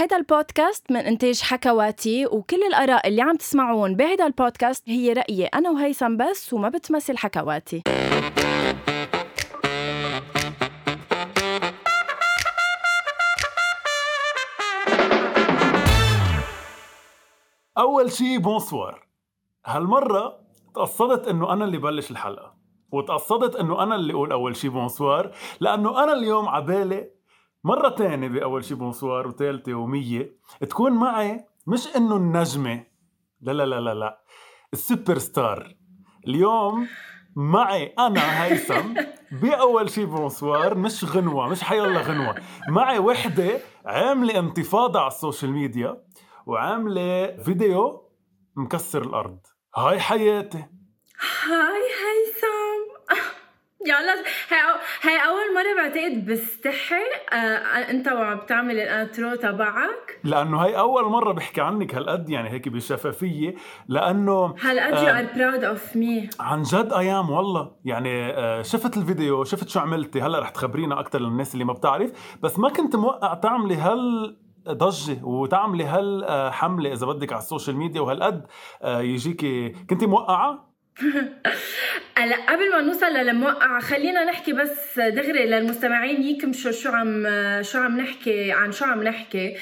هيدا البودكاست من إنتاج حكواتي وكل الآراء اللي عم تسمعوه بهيدا البودكاست هي رأيي أنا وهيثم بس وما بتمثل حكواتي. أول شي bonsoir هالمرة تقصدت إنه أنا اللي بلش الحلقة وتقصدت إنه أنا اللي أقول أول شي bonsoir لأنه أنا اليوم عبالي مرة تانية بأول شي bonsoir وثالثة ومية. تكون معي مش إنه النجمة. لا لا لا لا لا. السوبر ستار اليوم معي أنا هيثم بأول شي bonsoir مش غنوة مش حيلا غنوة. معي وحدة عاملة انتفاضة على ال social media وعاملة فيديو مكسر الأرض. هاي حياتي. hi هيثم. يلا hi hi أول مرة بعتقد بستحي آه أنت وعم بتعمل ال intro تبعك. لأنه هاي أول مرة بحكي عنك هالقد يعني هيك بشفافية. لأنه هالقد you are proud of me عن جد أيام والله. يعني آه شفت الفيديو شفت شو عملتي. هلأ رح تخبرينا أكثر للناس اللي ما بتعرف. بس ما كنت موقع تعملي هال ضجة وتعملي هالحمله إذا بدك على ال social media وهالقد آه، يجيكي كنتي موقعة؟ هلا قبل ما نوصل للموقعة خلينا نحكي بس دغري للمستمعين يكمشوا شو عم شو عم نحكي عن شو عم نحكي.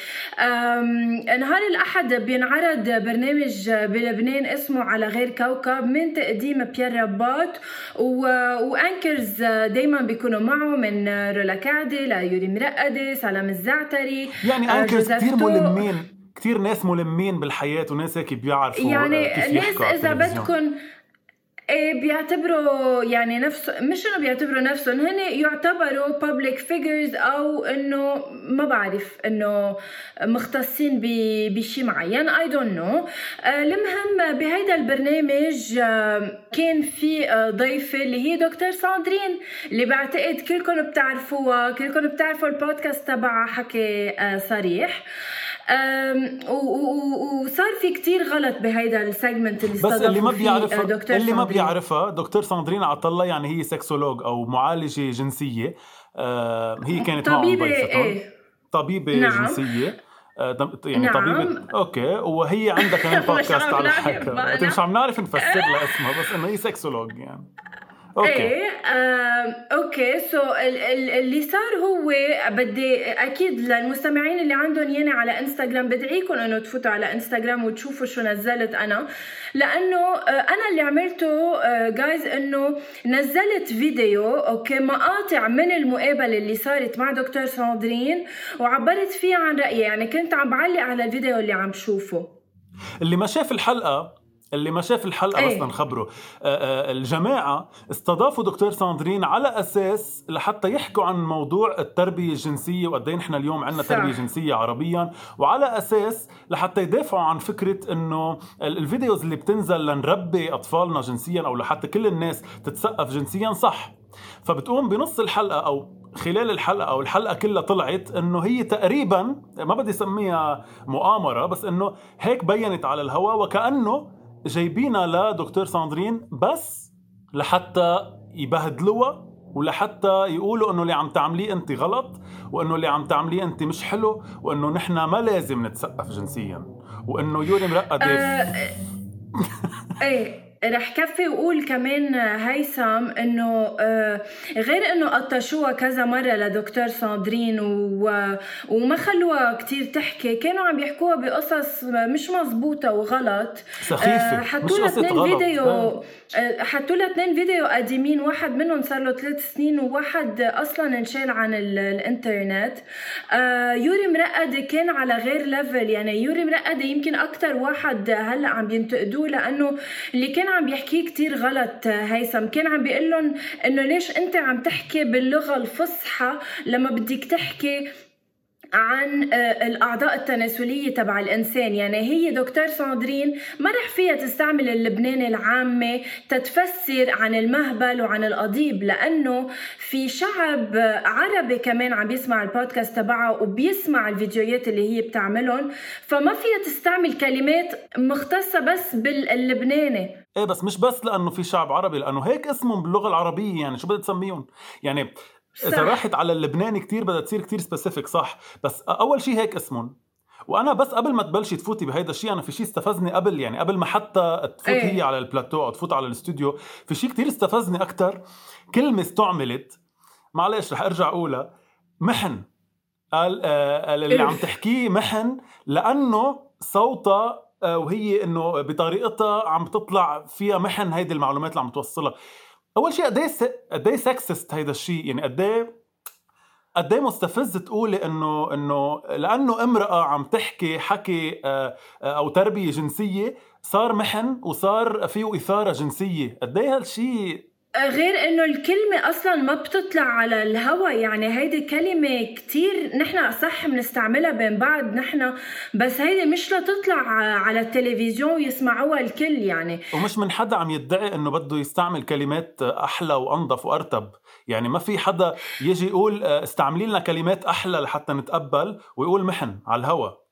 نهار الأحد بينعرض برنامج بلبنان اسمه على غير كوكب من تقديم بيير رباط وأنكرز دايما بيكونوا معه من رولا كعدي ليوري مرقدي سلام الزعتري يعني أنكرز كثير ملمين كثير ناس ملمين بالحياة وناس هيك بيعرفوا يعني ناس إذا بدكم إيه بيعتبروا يعني نفسه مش إنه بيعتبروا نفسهم هن يعتبروا public figures أو إنه ما بعرف إنه مختصين بشيء معين I don't know. المهم بهيدا البرنامج كان في ضيفة اللي هي دكتور ساندرين اللي بعتقد كلكم بتعرفوها كلكم بتعرفوا البودكاست تبعها حكي صريح. وصار في كتير غلط بهيدا ال segment اللي بس اللي ما بيعرفها دكتور اللي ما بيعرفها دكتور ساندرين عطله يعني هي sexologue أو معالجة جنسية. هي كانت طبيبة إيه. طبيبة نعم. جنسية. يعني نعم. طبيبه okay. وهي عندها كمان بودكاست على الحكي مش عم نعرف نفسر لها اسمها بس إنه هي sexologue يعني. okay. إيه okay. so اللي صار هو بدي أكيد للمستمعين اللي عندهم ياني على إنستغرام بدعيكم إنه تفوتوا على إنستغرام وتشوفوا شو نزلت أنا. لأنه آه أنا اللي عملته جايز آه إنه نزلت فيديو okay مقاطع من المقابلة اللي صارت مع دكتور ساندرين وعبرت فيها عن رأيي. يعني كنت عم بعلق على الفيديو اللي عم شوفه. اللي ما شاف الحلقة اللي ما شاف الحلقة أيه. بس لنخبره آه، آه، الجماعة استضافوا دكتور ساندرين على أساس لحتى يحكوا عن موضوع التربية الجنسية وقد إيه نحن اليوم عندنا تربية جنسية عربيا وعلى أساس لحتى يدافعوا عن فكرة إنه الفيديوز اللي بتنزل لنربي أطفالنا جنسيا أو لحتى كل الناس تتثقف جنسيا صح. فبتقوم بنص الحلقة أو خلال الحلقة أو الحلقة كلها طلعت إنه هي تقريبا ما بدي أسميها مؤامرة بس إنه هيك بينت على الهواء وكأنه جايبينها لدكتور ساندرين بس لحتى يبهدلوها ولحتى يقولوا إنه اللي عم تعمليه انت غلط وإنه اللي عم تعمليه انت مش حلو وإنه نحن ما لازم نتثقف جنسيا وإنه يوري مرقدة. أه إيه. رح كفي وقول كمان هيثم إنه آه، غير إنه قطشوها كذا مرة لدكتور ساندرين وما خلوها كتير تحكي كانوا عم يحكوها بقصص مش مزبوطة وغلط. سخيفة آه، حطوا لها اثنين فيديو آه. حطوا لها اثنين فيديو قديمين واحد منهم صار له ثلاث سنين وواحد أصلا انشال عن الإنترنت. يوري مرقدي كان على غير level يعني يوري مرقدي يمكن أكثر واحد هلأ عم ينتقدوه لأنه اللي كان عم بيحكيه كتير غلط هيثم. كان عم بيقول لهم إنه ليش أنت عم تحكي باللغة الفصحى لما بدك تحكي عن آه، الأعضاء التناسلية تبع الإنسان؟ يعني هي دكتور ساندرين ما رح فيها تستعمل اللبناني العامة تتفسر عن المهبل وعن القضيب لأنه في شعب عربي كمان عم بيسمع البودكاست تبعها وبيسمع الفيديوهات اللي هي بتعملهم فما فيها تستعمل كلمات مختصة بس باللبناني. إيه بس مش بس لأنه في شعب عربي لأنه هيك اسمهم باللغة العربية يعني شو بدها تسميهم؟ يعني إذا راحت على اللبناني كتير بدها تصير كتير specific صح. بس أول شيء هيك اسمهم. وأنا بس قبل ما تبلشي تفوتي بهيدا الشيء أنا في شيء استفزني قبل يعني قبل ما حتى تفوت إيه. هي على البلاتو أو تفوت على الاستوديو في شيء كتير استفزني أكثر كلمة استعملت معلش رح أرجع أقولها محن. قال آه اللي عم تحكيه محن لأنه صوتها وهي إنه بطريقتها عم تطلع فيها محن هيدي المعلومات اللي عم توصلها. أول شيء قد إيه قد إيه سكسست هيدا الشيء؟ يعني قد إيه قد إيه مستفز تقولي إنه إنه لأنه امرأة عم تحكي حكي آه، آه، أو تربية جنسية صار محن وصار فيه إثارة جنسية. قد إيه هالشيء غير إنه الكلمة أصلا ما بتطلع على الهوا. يعني هيدي كلمة كتير نحن صح بنستعملها بين بعض نحن بس هيدي مش لتطلع على التلفزيون ويسمعوها الكل يعني. ومش من حدا عم يدعي إنه بده يستعمل كلمات أحلى وأنظف وأرتب. يعني ما في حدا يجي يقول آه، استعملي لنا كلمات أحلى لحتى نتقبل ويقول محن على الهوا.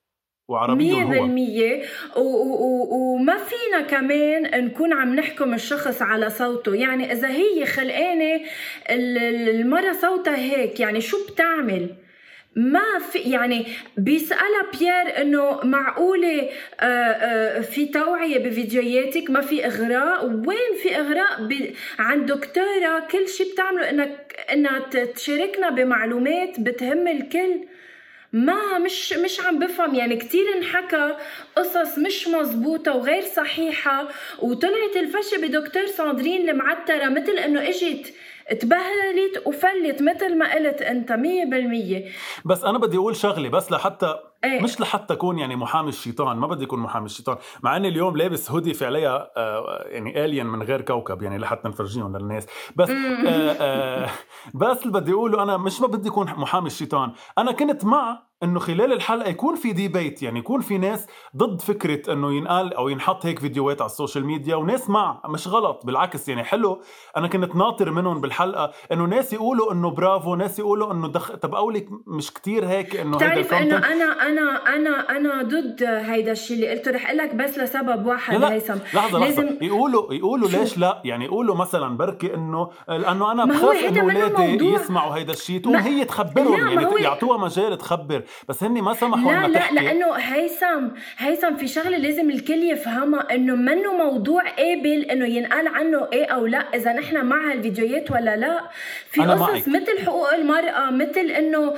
وعربي مية بالمية. وما فينا كمان نكون عم نحكم الشخص على صوته. يعني إذا هي خلقانة المرة صوتها هيك. يعني شو بتعمل؟ ما في يعني بيسألها بيير إنه معقولة آه، آه، في توعية بفيديوهاتك؟ ما في إغراء؟ وين في إغراء عند دكتورة كل شيء بتعمله؟ انك إنها تشاركنا بمعلومات بتهم الكل. ما مش مش عم بفهم. يعني كتير انحكى قصص مش مزبوطة وغير صحيحة وطلعت الفشة بدكتور ساندرين المعترة مثل إنه إجت تبهلت وفلت مثل ما قلت أنت مية بالمية. بس أنا بدي أقول شغلة بس لحتى إيه؟ مش لحتى أكون يعني محامي الشيطان ما بدي أكون محامي الشيطان. مع إني اليوم لابس هودي في عليها آه يعني alien من غير كوكب يعني لحتى نفرجيهم للناس. بس آه آه بس اللي بدي أقوله أنا مش ما بدي أكون محامي الشيطان. أنا كنت مع إنه خلال الحلقة يكون في debate يعني يكون في ناس ضد فكرة إنه ينقال أو ينحط هيك فيديوهات على ال social media وناس مع مش غلط بالعكس يعني حلو. أنا كنت ناطر منهم بالحلقة إنه ناس يقولوا إنه برافو ناس يقولوا إنه دخ... طب قولك مش كتير هيك إنه بتعرف إنه أنا أنا أنا أنا ضد هيدا الشيء اللي قلته. رح أقول لك بس لسبب واحد لا لا هيثم. لحظة لازم لحظة. يقولوا يقولوا ليش لا؟ يعني يقولوا مثلا بركي إنه لأنه أنا بخاف إنه اولادي يسمعوا هيدا الشيء تقوم هي تخبرهم. يعني هو... يعطوها مجال تخبر. بس هن ما سمحوا لا لا لأنه هيثم هيثم في شغلة لازم الكل يفهمها إنه منه موضوع قابل إنه ينقال عنه إيه أو لا إذا نحن مع هالفيديوهات ولا لا. في قصص مثل حقوق المرأة مثل إنه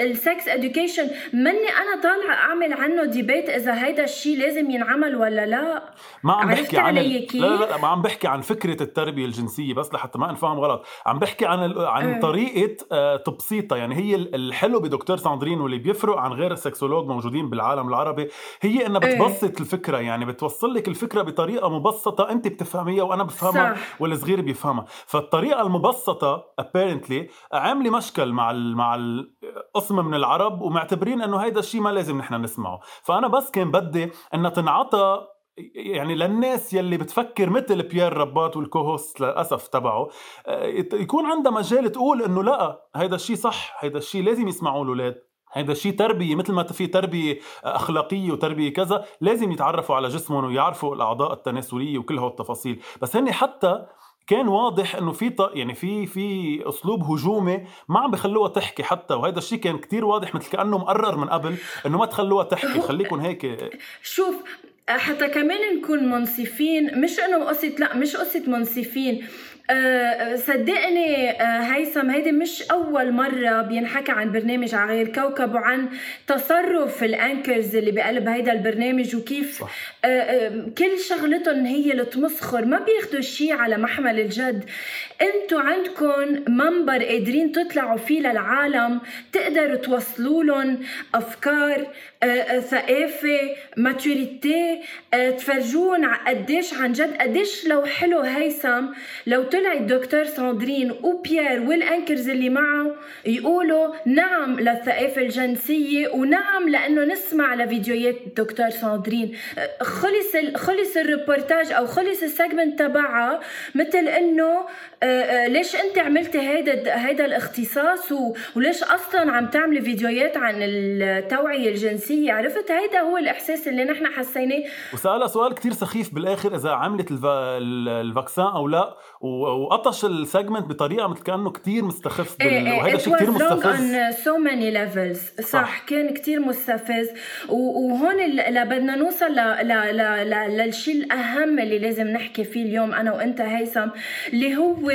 ال sex education مني أنا طالعة أعمل عنه debate إذا هيدا الشيء لازم ينعمل ولا لا. ما عم بحكي عن ال... لا, لا لا ما عم بحكي عن فكرة التربية الجنسية بس لحتى ما انفهم غلط. عم بحكي عن ال... عن أه. طريقة آه تبسيطها. يعني هي الحلو بدكتور ساندرين واللي بيفرق عن غير ال sexologues موجودين بالعالم العربي هي إنها إيه. بتبسط أه. الفكرة يعني بتوصل لك الفكرة بطريقة مبسطة أنت بتفهميها وأنا بفهمها صح. والصغير بيفهمها فالطريقة المبسطة apparently عاملة مشكل مع ال... مع القسم من العرب ومعتبرين إنه هيدا الشيء ما لازم نحن نسمعه فأنا بس كان بدي إنها تنعطى يعني للناس يلي بتفكر مثل بيير رباط والكوهوست للأسف تبعه آه، يكون عندها مجال تقول إنه لا هيدا الشيء صح هيدا الشيء لازم يسمعوه الأولاد هيدا الشيء تربية مثل ما في تربية أخلاقية وتربية كذا لازم يتعرفوا على جسمهم ويعرفوا الأعضاء التناسلية وكل هالتفاصيل. بس هن حتى كان واضح إنه في يعني في في أسلوب هجومي ما عم بخلوها تحكي حتى وهذا الشيء كان كتير واضح مثل كأنه مقرر من قبل إنه ما تخلوها تحكي. خليكم هيك. شوف حتى كمان نكون منصفين مش إنه قصة لا مش قصة منصفين. أه صدقني أه هيثم هيدي مش أول مرة بينحكى عن برنامج على غير كوكب وعن تصرف الأنكرز اللي بقلب هيدا البرنامج وكيف صح. أه, أه، كل شغلتهم هي التمسخر ما بياخدوا شيء على محمل الجد انتو عندكم منبر قادرين تطلعوا فيه للعالم تقدروا توصلوا لهم أفكار آه، آه، ثقافة maturity آه، تفرجون قديش عن جد قديش لو حلو هيثم لو طلع الدكتور ساندرين وبيير وال anchors اللي معه يقولوا نعم للثقافة الجنسية ونعم لأنه نسمع لفيديوهات الدكتور ساندرين. خلص خلص الريبورتاج أو خلص ال segment تبعها مثل إنه ليش أنت عملتي هيدا هيدا الاختصاص وليش أصلا عم تعملي فيديوهات عن التوعية الجنسية؟ عرفت؟ هيدا هو الإحساس اللي نحن حسيناه. وسألها سؤال كتير سخيف بالآخر إذا عملت ال vaccin أو لا وقطش ال segment بطريقة مثل كأنه كثير مستخف بال... إيه وهذا شيء كثير مستفز on so many levels. صح. كان كثير مستفز. وهون بدنا نوصل ل... ل... ل... ل... للشيء الأهم اللي لازم نحكي فيه اليوم أنا وأنت هيثم اللي هو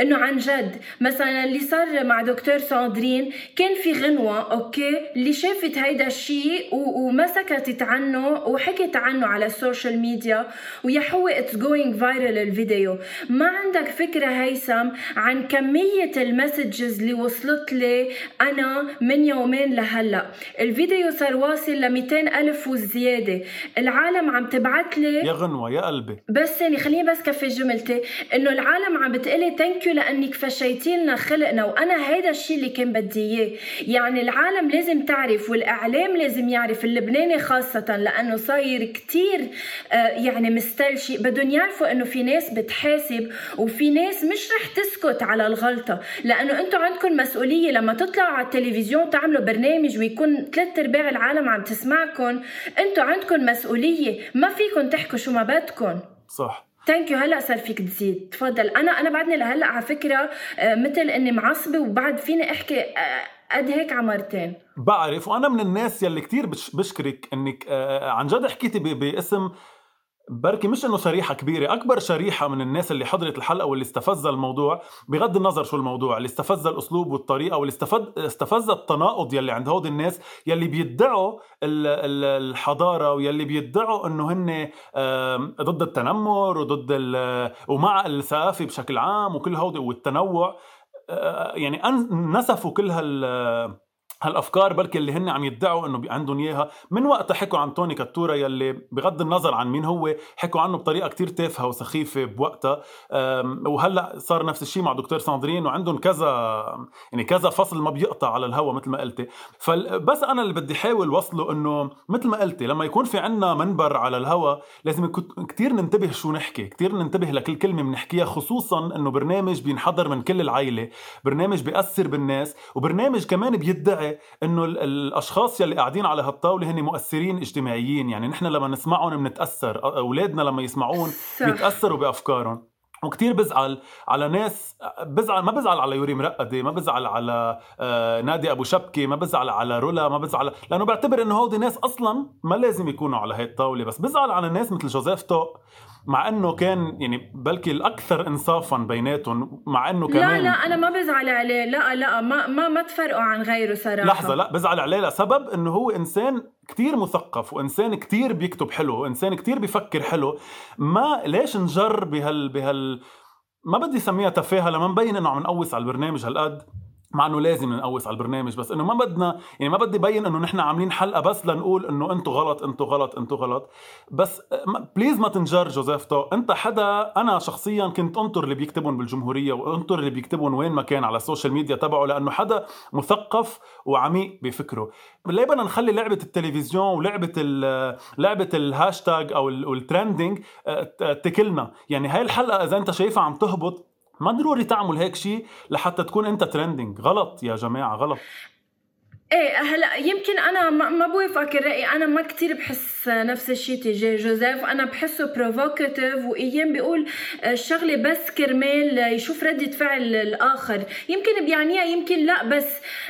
إنه عن جد مثلا اللي صار مع دكتور ساندرين كان في غنوة okay اللي شافت هيدا الشيء و... وما سكتت عنه وحكت عنه على ال social media ويا هو it's going viral الفيديو. ما عندك فكرة هيثم عن كمية ال messages اللي وصلت لي أنا من يومين لهلأ. الفيديو صار واصل ل 200 ألف وزيادة. العالم عم تبعت لي يا غنوة يا قلبي. بس يعني خليني بس كفي جملتي. إنه العالم عم بتقلي thank you لأنك فشيتي لنا خلقنا وأنا هيدا الشيء اللي كان بدي إياه. يعني العالم لازم تعرف والإعلام لازم يعرف اللبناني خاصة لأنه صاير كتير آه يعني مستلشي. بدهم يعرفوا إنه في ناس بتحاسب وفي ناس مش رح تسكت على الغلطة لأنه أنتم عندكم مسؤولية لما تطلعوا على التلفزيون تعملوا برنامج ويكون ثلاث أرباع العالم عم تسمعكم أنتم عندكم مسؤولية ما فيكم تحكوا شو ما بدكم. صح. thank you هلأ صار فيك تزيد. تفضل. أنا أنا بعدني لهلأ على فكرة آه، مثل إني معصبة وبعد فيني أحكي آه، قد هيك على مرتين. بعرف وأنا من الناس يلي كثير بشكرك إنك آه، عن جد حكيتي باسم بركي مش إنه شريحة كبيرة أكبر شريحة من الناس اللي حضرت الحلقة واللي استفز الموضوع بغض النظر شو الموضوع اللي استفز الأسلوب والطريقة واللي استفز استفز التناقض يلي عند هود الناس يلي بيدعوا الحضارة ويلي بيدعوا إنه هن ضد التنمر وضد ومع الثقافة بشكل عام وكل هودي والتنوع يعني نسفوا كل هال هالأفكار بلكي اللي هن عم يدعوا انه عندهم إياها. من وقتها حكوا عن توني كاتورا يلي بغض النظر عن مين هو حكوا عنه بطريقة كتير تافهة وسخيفة بوقتها. وهلا صار نفس الشيء مع دكتور ساندرين وعندهم كذا يعني كذا فصل ما بيقطع على الهوا مثل ما قلتي. فبس أنا اللي بدي حاول وصله انه مثل ما قلتي لما يكون في عنا منبر على الهوا لازم كتير ننتبه شو نحكي كتير ننتبه لكل كلمة بنحكيها خصوصا انه برنامج بينحضر من كل العائله برنامج بيأثر بالناس وبرنامج كمان بيدعي إنه الأشخاص يلي قاعدين على هالطاولة هن مؤثرين اجتماعيين. يعني نحن لما نسمعهم بنتاثر أولادنا لما يسمعون بيتأثروا بأفكارهم. وكتير بزعل على ناس بزعل ما بزعل على يوري مرقدة ما بزعل على آه، نادي أبو شبكة ما بزعل على رولا ما بزعل لأنه بعتبر إنه هودي ناس أصلا ما لازم يكونوا على هي الطاولة بس. بزعل على ناس مثل جوزيف توق مع إنه كان يعني بلكي الأكثر انصافا بيناتهم مع إنه كمان لا لا أنا ما بزعل عليه. لا لا ما ما ما تفرقوا عن غيره صراحة. لحظة لا بزعل عليه لسبب إنه هو إنسان كتير مثقف وإنسان كتير بيكتب حلو وإنسان كتير بيفكر حلو. ما ليش نجر بهال بهال ما بدي أسميها تفاهة لما نبين إنه عم نقوس على البرنامج هالقد؟ مع إنه لازم نقوس على البرنامج بس إنه ما بدنا يعني ما بدي بين إنه نحن عاملين حلقة بس لنقول إنه أنتم غلط أنتم غلط أنتم غلط. بس please ما تنجر جوزيف too. أنت حدا أنا شخصيا كنت أنطر اللي بيكتبون بالجمهورية وأنطر اللي بيكتبون وين ما كان على ال social media تبعه لأنه حدا مثقف وعميق بفكره. ليه بدنا نخلي لعبة التلفزيون ولعبة لعبة الهاشتاج أو ال trending آه، تكلنا؟ يعني هاي الحلقة إذا أنت شايفها عم تهبط ما ضروري تعمل هيك شيء لحتى تكون انت trending غلط يا جماعة غلط. إيه هلا يمكن أنا ما بوافقك الرأي. أنا ما كتير بحس نفس الشيء تجاه جوزيف. أنا بحسه provocative وإيام بيقول الشغلة بس كرمال يشوف ردة فعل الآخر. يمكن بيعنيها يمكن لا بس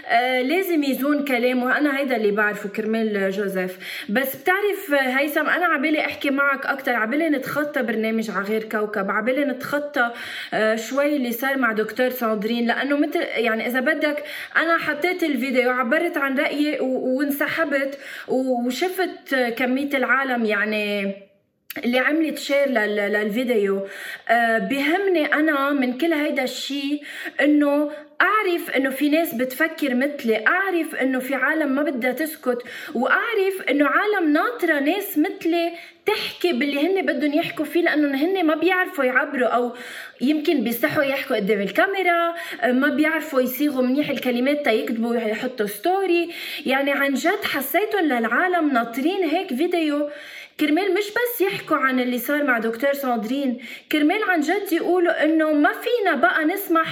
آه لازم يزون كلامه. أنا هيدا اللي بعرفه كرمال جوزيف. بس بتعرف هيثم أنا عبالي أحكي معك أكثر عبالي نتخطى برنامج على غير كوكب. عبالي نتخطى آه شوي اللي صار مع دكتور ساندرين. لأنه مثل يعني إذا بدك أنا حطيت الفيديو عبرت عبرت عن رأيي وانسحبت وشفت كمية العالم يعني اللي عملت شير للفيديو. آه، بهمني أنا من كل هيدا الشيء إنه أعرف إنه في ناس بتفكر مثلي أعرف إنه في عالم ما بدها تسكت وأعرف إنه عالم ناطرة ناس مثلي تحكي باللي هن بدهم يحكوا فيه لأنه هن ما بيعرفوا يعبروا أو يمكن بيستحوا يحكوا قدام الكاميرا ما بيعرفوا يصيغوا منيح الكلمات تا يكتبوا ويحطوا story يعني عن جد حسيتهم للعالم ناطرين هيك فيديو. كرمال مش بس يحكوا عن اللي صار مع دكتور ساندرين كرمال عن جد يقولوا إنه ما فينا بقى نسمح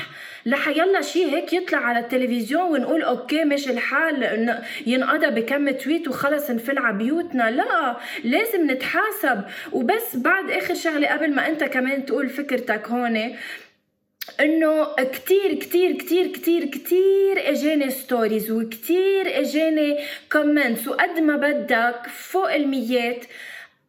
لحيلا شيء هيك يطلع على التلفزيون ونقول okay مشي الحال ينقضى بكم tweet وخلص نفل على بيوتنا. لا لازم نتحاسب. وبس بعد آخر شغلة قبل ما أنت كمان تقول فكرتك هون إنه كتير كتير كتير كتير كتير أجاني stories وكتير أجاني comments وقد ما بدك فوق الميات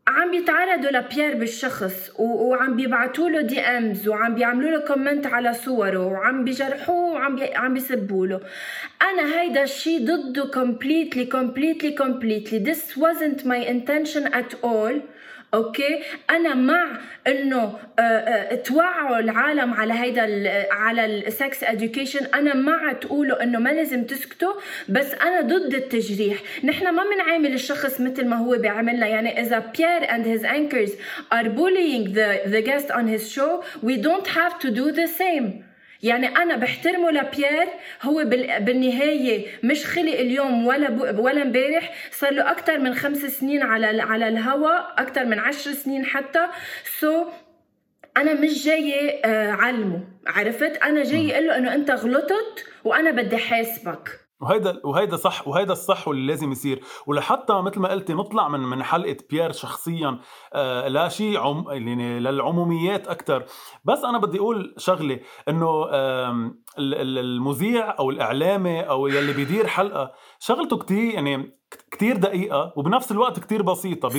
عم بيتعرضوا لبيير بالشخص وعم بيبعتوا له DMs وعم بيعملوا له comment على صوره وعم بيجرحوه وعم بي... عم بيسبوا له. أنا هيدا الشيء ضده completely completely completely. This wasn't my intention at all. okay؟ أنا مع إنه آه، آه، توعوا العالم على هيدا على ال sex education أنا مع تقولوا إنه ما لازم تسكتوا بس أنا ضد التجريح. نحن ما بنعامل الشخص مثل ما هو بيعملنا. يعني إذا بيير and his anchors are bullying the the guest on his show we don't have to do the same. يعني أنا بحترمه لبيير هو بالنهاية مش خلق اليوم ولا ولا امبارح صار له أكثر من خمس سنين على على الهواء أكثر من عشر سنين حتى. سو so أنا مش جاية آه، علمه عرفت؟ أنا جاي أقول له إنه أنت غلطت وأنا بدي حاسبك. وهيدا وهيدا صح وهيدا الصح واللي لازم يصير. ولحتى مثل ما قلتي نطلع من من حلقة بيير شخصيا آه لا شيء عم يعني للعموميات أكثر بس أنا بدي أقول شغلة إنه المذيع أو الاعلامي أو يلي بيدير حلقة شغلته كتير يعني كتير دقيقة وبنفس الوقت كتير بسيطة. بكل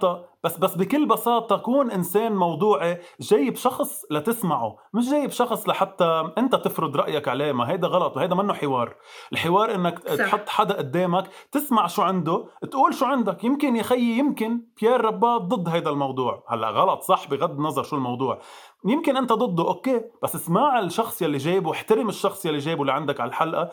صعبة. بس بس بكل بساطة كون إنسان موضوعي جايب شخص لتسمعه مش جايب شخص لحتى أنت تفرض رأيك عليه ما هيدا غلط وهيدا منه حوار. الحوار إنك صح. تحط حدا قدامك تسمع شو عنده تقول شو عندك يمكن يا خيي يمكن. بيير رباط ضد هيدا الموضوع. هلأ غلط صح بغض النظر شو الموضوع. يمكن أنت ضده okay بس اسمع الشخص يلي جايبه احترم الشخص يلي جايبه لعندك على الحلقة.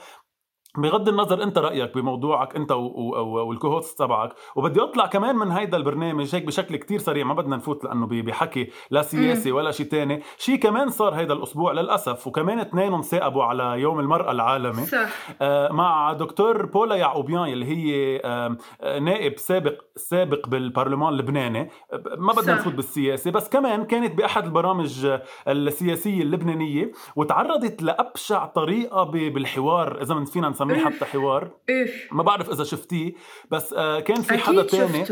بغض النظر انت رأيك بموضوعك انت وال co-host تبعك وبدي اطلع كمان من هيدا البرنامج هيك بشكل كتير سريع ما بدنا نفوت لأنه بحكي لا سياسي ولا شيء تاني. شيء كمان صار هيدا الأسبوع للأسف وكمان اثنينهم ساقبوا على يوم المرأة العالمي. صح. آه مع دكتور بولا يعقوبيان اللي هي آه نائب سابق سابق بالبرلمان اللبناني. ما بدنا نفوت بالسياسة بس كمان كانت بأحد البرامج السياسية اللبنانية وتعرضت لأبشع طريقة بالحوار إذا فينا نسميه بنسميه حتى حوار ما بعرف إذا شفتيه بس آه، كان في حدا تاني.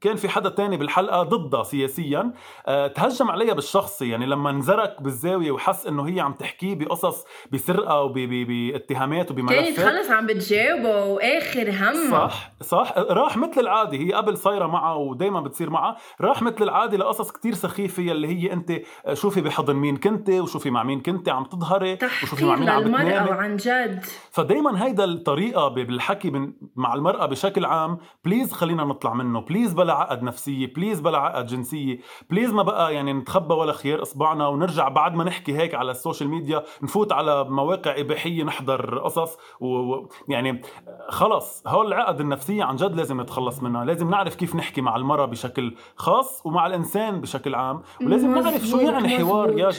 كان في حدا تاني بالحلقة ضدها سياسيا أه تهجم عليها بالشخصي يعني لما انزرك بالزاوية وحس إنه هي عم تحكيه بقصص بسرقة وباتهامات وبملفات. كانت خلص عم بتجاوبه وآخر هم صح صح. راح مثل العادي هي قبل صايرة معه ودائما بتصير معه. راح مثل العادي لقصص كتير سخيفة يلي هي أنت آه، شوفي بحضن مين كنت وشوفي مع مين كنت عم تظهري وشوفي مع مين عم بتنامي. عن جد. فدائما هيدا الطريقة بالحكي مع المرأة بشكل عام please خلينا نطلع منه please بلا بلا عقد نفسية please بلا عقد جنسية please ما بقى يعني نتخبى ورا خيال إصبعنا ونرجع بعد ما نحكي هيك على ال social media نفوت على مواقع إباحية نحضر قصص ويعني خلص هول العقد النفسية عن جد لازم نتخلص منها لازم نعرف كيف نحكي مع المرأة بشكل خاص ومع الإنسان بشكل عام ولازم نعرف شو يعني حوار يا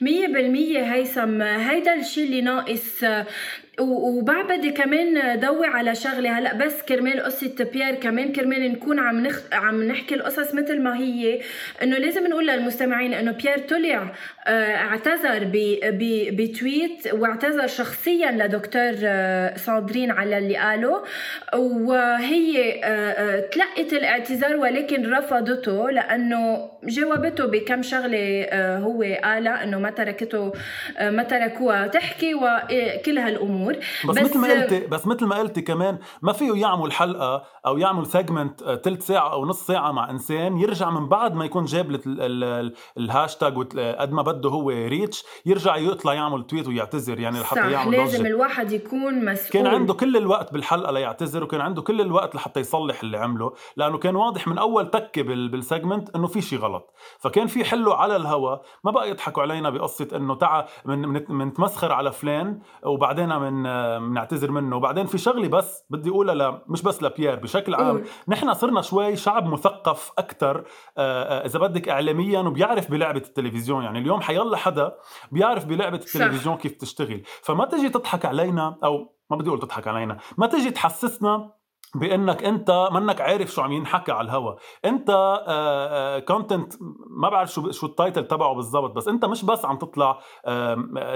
مية بالمية هيثم هيدا الشيء اللي ناقص وبعبدي كمان ضوي على شغله هلا بس كرمال قصة بيير كمان كرمال نكون عم نخ... عم نحكي القصص مثل ما هي. إنه لازم نقول للمستمعين إنه بيير طلع آه، اعتذر ب... ب... ب tweet واعتذر شخصيا لدكتور آه، ساندرين على اللي قاله. وهي آه، تلقت الاعتذار ولكن رفضته لأنه جاوبته بكم شغلة هو قالها إنه ما تركته ما تركوها تحكي وكل هالأمور. الأمور. بس, بس مثل ما قلتي بس مثل ما قلتي كمان ما فيه يعمل حلقة أو يعمل segment ثلث ساعة أو نص ساعة مع إنسان يرجع من بعد ما يكون جاب الهاشتاج قد ما بده هو reach يرجع يطلع يعمل tweet ويعتذر. يعني لحتى يعمل لازم ضجة. الواحد يكون مسؤول. كان عنده كل الوقت بالحلقة ليعتذر وكان عنده كل الوقت لحتى يصلح اللي عمله لأنه كان واضح من أول تكة بال segment إنه في شيء غلط. فكان في حله على الهوا ما بقى يضحكوا علينا بقصة إنه تعا من منتمسخر على فلان وبعدين من بنعتذر منه. وبعدين في شغلة بس بدي أقولها ل... مش بس لبيير بشكل عام. نحن صرنا شوي شعب مثقف أكثر آه، آه، إذا بدك اعلاميا وبيعرف بلعبة التلفزيون. يعني اليوم حيلا حدا بيعرف بلعبة التلفزيون كيف تشتغل. فما تجي تضحك علينا أو ما بدي أقول تضحك علينا ما تجي تحسسنا بانك انت منك عارف شو عم ينحكى على الهوا. انت content آه، ما بعرف شو شو ال title تبعه بالضبط بس انت مش بس عم تطلع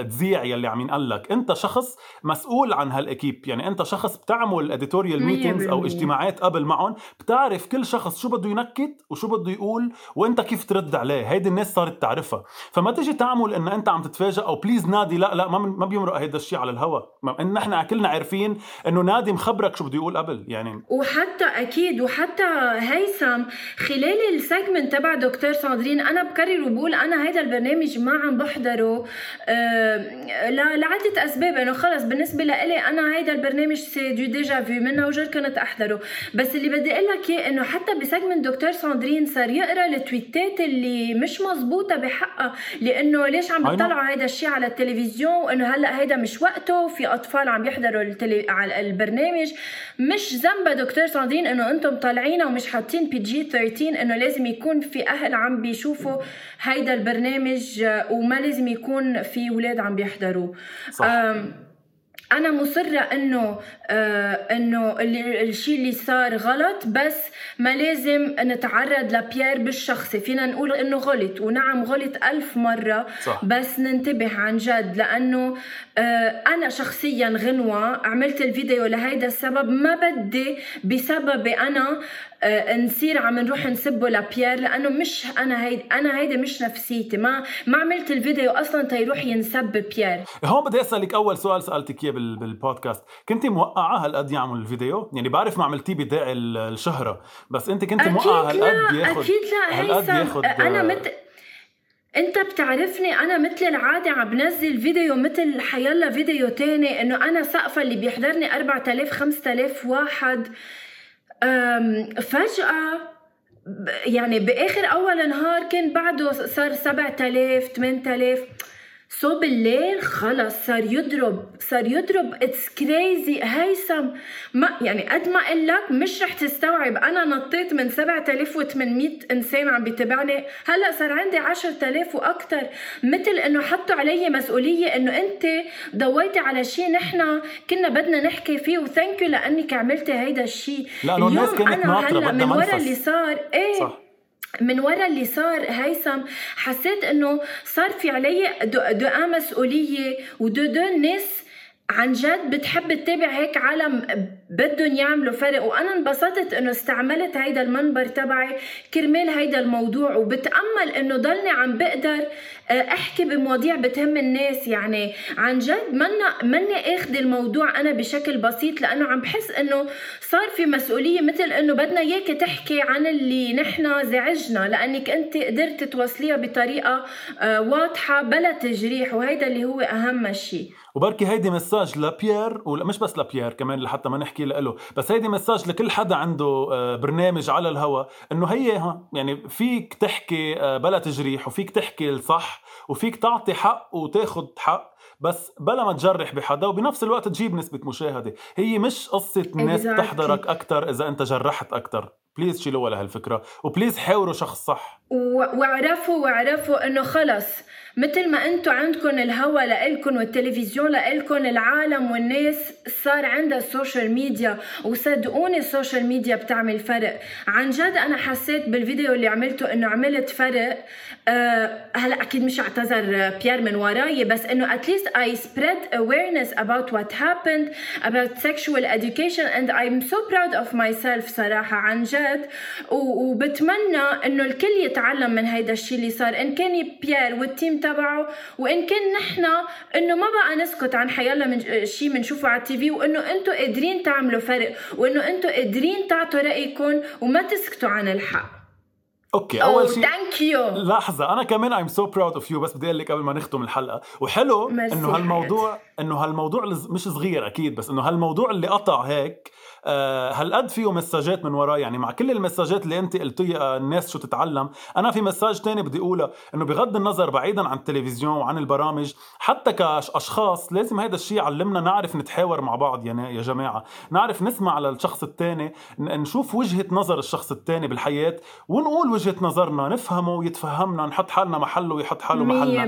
تذيع يلي عم ينقال لك. انت شخص مسؤول عن هال équipe يعني انت شخص بتعمل editorial meetings أو اجتماعات قبل معهم. بتعرف كل شخص شو بده ينكت وشو بده يقول وانت كيف ترد عليه. هيدي الناس صارت تعرفها. فما تيجي تعمل إن أنت عم تتفاجئ أو please نادي لا لا ما ما بيمرق هيدا الشيء على الهوا. إن نحن كلنا عارفين إنه نادي مخبرك شو بده يقول قبل. يعني وحتى أكيد وحتى هيثم خلال ال segment تبع دكتور ساندرين أنا بكرر وبقول أنا هيدا البرنامج ما عم بحضره. آه لعدة أسباب. إنه خلص بالنسبة لإلي أنا هيدا البرنامج c'est du déjà vu منه وجر كنت أحضره. بس اللي بدي أقول لك إياه إنه حتى ب segment دكتور ساندرين صار يقرأ التويتات اللي مش مزبوطه بحقها. لأنه ليش عم بتطلعوا هيدا الشيء على التلفزيون؟ وانه هلأ هيدا مش وقته. في أطفال عم يحضروا التلي... على البرنامج. مش ذنبها دكتور ساندرين إنه أنتم طالعين ومش حاطين PG 13 إنه لازم يكون في أهل عم بيشوفوا هيدا البرنامج وما لازم يكون في أولاد عم بيحضروه صح. أنا مصرة إنه آه إنه الشيء اللي صار غلط بس ما لازم نتعرض لبيير بالشخصي فينا نقول إنه غلط ونعم غلط ألف مرة صح. بس ننتبه عن جد لأنه آه أنا شخصيا غنوة عملت الفيديو لهيدا السبب ما بدي بسببي أنا آه، نصير عم نروح نسبه لبيير لأنه مش أنا هيدي أنا هيدي مش نفسيتي. ما ما عملت الفيديو أصلا تيروح ينسب بيير هون بدي أسألك أول سؤال سألتك إياه بالبودكاست. كنت موقعة هالقد يعمل الفيديو؟ يعني بعرف ما عملتيه بداعي الشهرة بس أنت كنت موقعة هالقد ياخذ أكيد لا. هالقد ياخذ أنا مت أنت بتعرفني أنا مثل العادة عم بنزل فيديو مثل حيلا فيديو تاني إنه أنا سقفة اللي بيحضرني 4000 5000 واحد. فجأة يعني بآخر أول نهار كان بعده صار 7000 8000 so بالليل خلص صار يضرب صار يضرب. it's crazy هيثم ما يعني قد ما أقول لك مش رح تستوعب. أنا نطيت من 7800 إنسان عم بيتابعني هلأ صار عندي 10000 وأكثر مثل إنه حطوا علي مسؤولية إنه أنت ضويتي على شيء نحن كنا بدنا نحكي فيه. و thank you لأنك عملتي هيدا الشيء لأنه الناس كانت ناطرة بدها من ورا اللي صار إيه. صح. من ورا اللي صار هيثم حسيت إنه صار في علي دقا مسؤولية ودو دو ناس عن جد بتحب تتابع هيك عالم بدهم يعملوا فرق. وأنا انبسطت إنه استعملت هيدا المنبر تبعي كرمال هيدا الموضوع. وبتأمل إنه ضلني عم بقدر آه، أحكي بمواضيع بتهم الناس. يعني عن جد منا مني آخذ الموضوع أنا بشكل بسيط لأنه عم بحس إنه صار في مسؤولية. مثل إنه بدنا إياك تحكي عن اللي نحن زعجنا لأنك أنت قدرت توصليها بطريقة آه، واضحة بلا تجريح. وهيدا اللي هو أهم شيء. وبركي هيدي مساج لبيير ومش بس لبيير كمان لحتى ما نحكي له. بس هيدي مساج لكل حدا عنده آه، برنامج على الهوا إنه هي يعني فيك تحكي آه، بلا تجريح وفيك تحكي الصح وفيك تعطي حق وتاخذ حق بس بلا ما تجرح بحدا وبنفس الوقت تجيب نسبة مشاهدة. هي مش قصة الناس exactly. تحضرك أكتر إذا أنت جرحت أكتر. please شيلوها لهالفكرة و please حاوروا شخص صح. واعرفوا واعرفوا إنه خلص. مثل ما أنتم عندكم الهوا لإلكم والتلفزيون لإلكم العالم والناس صار عندها ال social media وصدقوني ال social media بتعمل فرق. عن جد أنا حسيت بالفيديو اللي عملته إنه عملت فرق أه هلأ أكيد مش اعتذر بيير من وراي بس إنه at least I spread awareness about what happened about sexual education and I'm so proud of myself صراحة عن جد. وبتمنى إنه الكل يتعلم من هيدا الشيء اللي صار. إن كان بيير وال team تبعه وإن كان نحن إنه ما بقى نسكت عن حيلا من شيء بنشوفه على ال TV وإنه أنتم قادرين تعملوا فرق وإنه أنتم قادرين تعطوا رأيكم وما تسكتوا عن الحق. okay أول شيء thank you لحظة أنا كمان I'm so proud of you بس بدي أقول لك قبل ما نختم الحلقة. وحلو إنه هالموضوع إنه هالموضوع مش صغير أكيد بس إنه هالموضوع اللي قطع هيك آه، هالقد فيه مساجات من وراه يعني مع كل المساجات اللي أنت قلتيها الناس شو تتعلم. أنا في مساج تاني بدي أقوله إنه بغض النظر بعيدا عن التلفزيون وعن البرامج حتى كأشخاص لازم هذا الشيء يعلمنا نعرف نتحاور مع بعض يا يا جماعة. نعرف نسمع للشخص الثاني نشوف وجهة نظر الشخص الثاني بالحياة ونقول وجهة نظرنا نفهمه ويتفهمنا نحط حالنا محله ويحط حاله محلنا.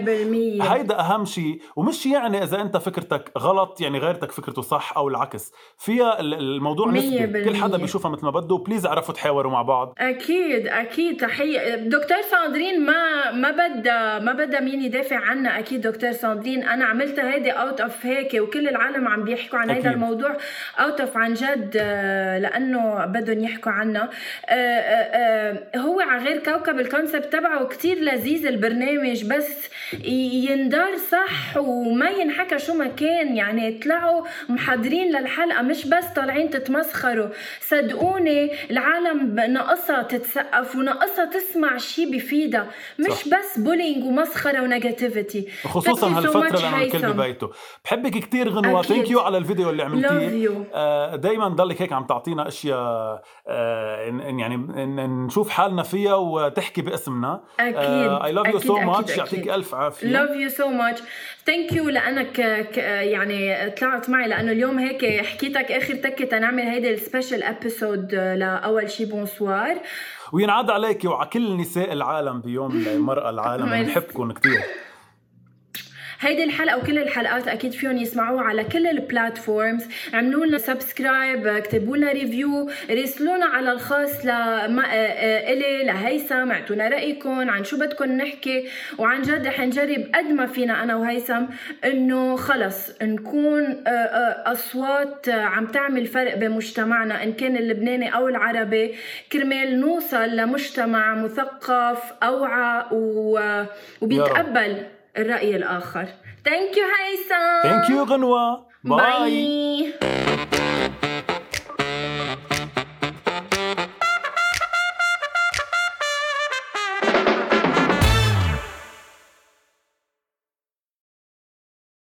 100% هيدا أهم شيء ومش يعني إذا أنت فكرتك غلط يعني غيرتك فكرته صح أو العكس. فيها الموضوع نسبي. كل حدا بيشوفها مثل ما بده. بليز اعرفوا تحاوروا مع بعض. أكيد أكيد. تحية. دكتور ساندرين ما ما بدها ما بدها مين يدافع عنا أكيد دكتور ساندرين أنا عملتها هيدي out of هيك وكل العالم عم بيحكوا عن هذا الموضوع. out of عن جد آه، لأنه بدهم يحكوا عنا آه، آه، هو على غير كوكب ال concept تبعه كتير لذيذ البرنامج بس يندار صح وما ينحكى شو ما كان. يعني طلعوا محضرين للحلقة مش بس طالعين تتمسخروا. صدقوني العالم ناقصها تتسقف وناقصها تسمع شيء بفيدها مش صح. بس bullying ومسخرة و negativity خصوصا هالفترة لما الكل ببيته بحبك كثير غنوة. thank you على الفيديو اللي عملتيه. آه دائما ضلك هيك عم تعطينا أشياء آه يعني نشوف حالنا فيها وتحكي باسمنا. أكيد I love you so much يعطيك ألف عافية. love you so much thank you لأنك يعني طلعت معي لأنه اليوم هيك حكيتك آخر تكة تنعمل هيدي ال special episode لأول شي bonsoir وينعاد عليك وعلى كل نساء العالم بيوم المرأة العالم. بنحبكم كثير هيدي الحلقة وكل الحلقات أكيد فيهم يسمعوها على كل ال platforms اعملوا لنا subscribe اكتبوا لنا review راسلونا على الخاص ل إلي لهيثم اعطونا رأيكم عن شو بدكم نحكي. وعن جد رح نجرب قد ما فينا أنا وهيثم إنه خلص نكون أصوات عم تعمل فرق بمجتمعنا. إن كان اللبناني أو العربي كرمال نوصل لمجتمع مثقف أوعى وبيتقبل. الرأي الآخر. thank you هيثم thank you غنوة bye, bye.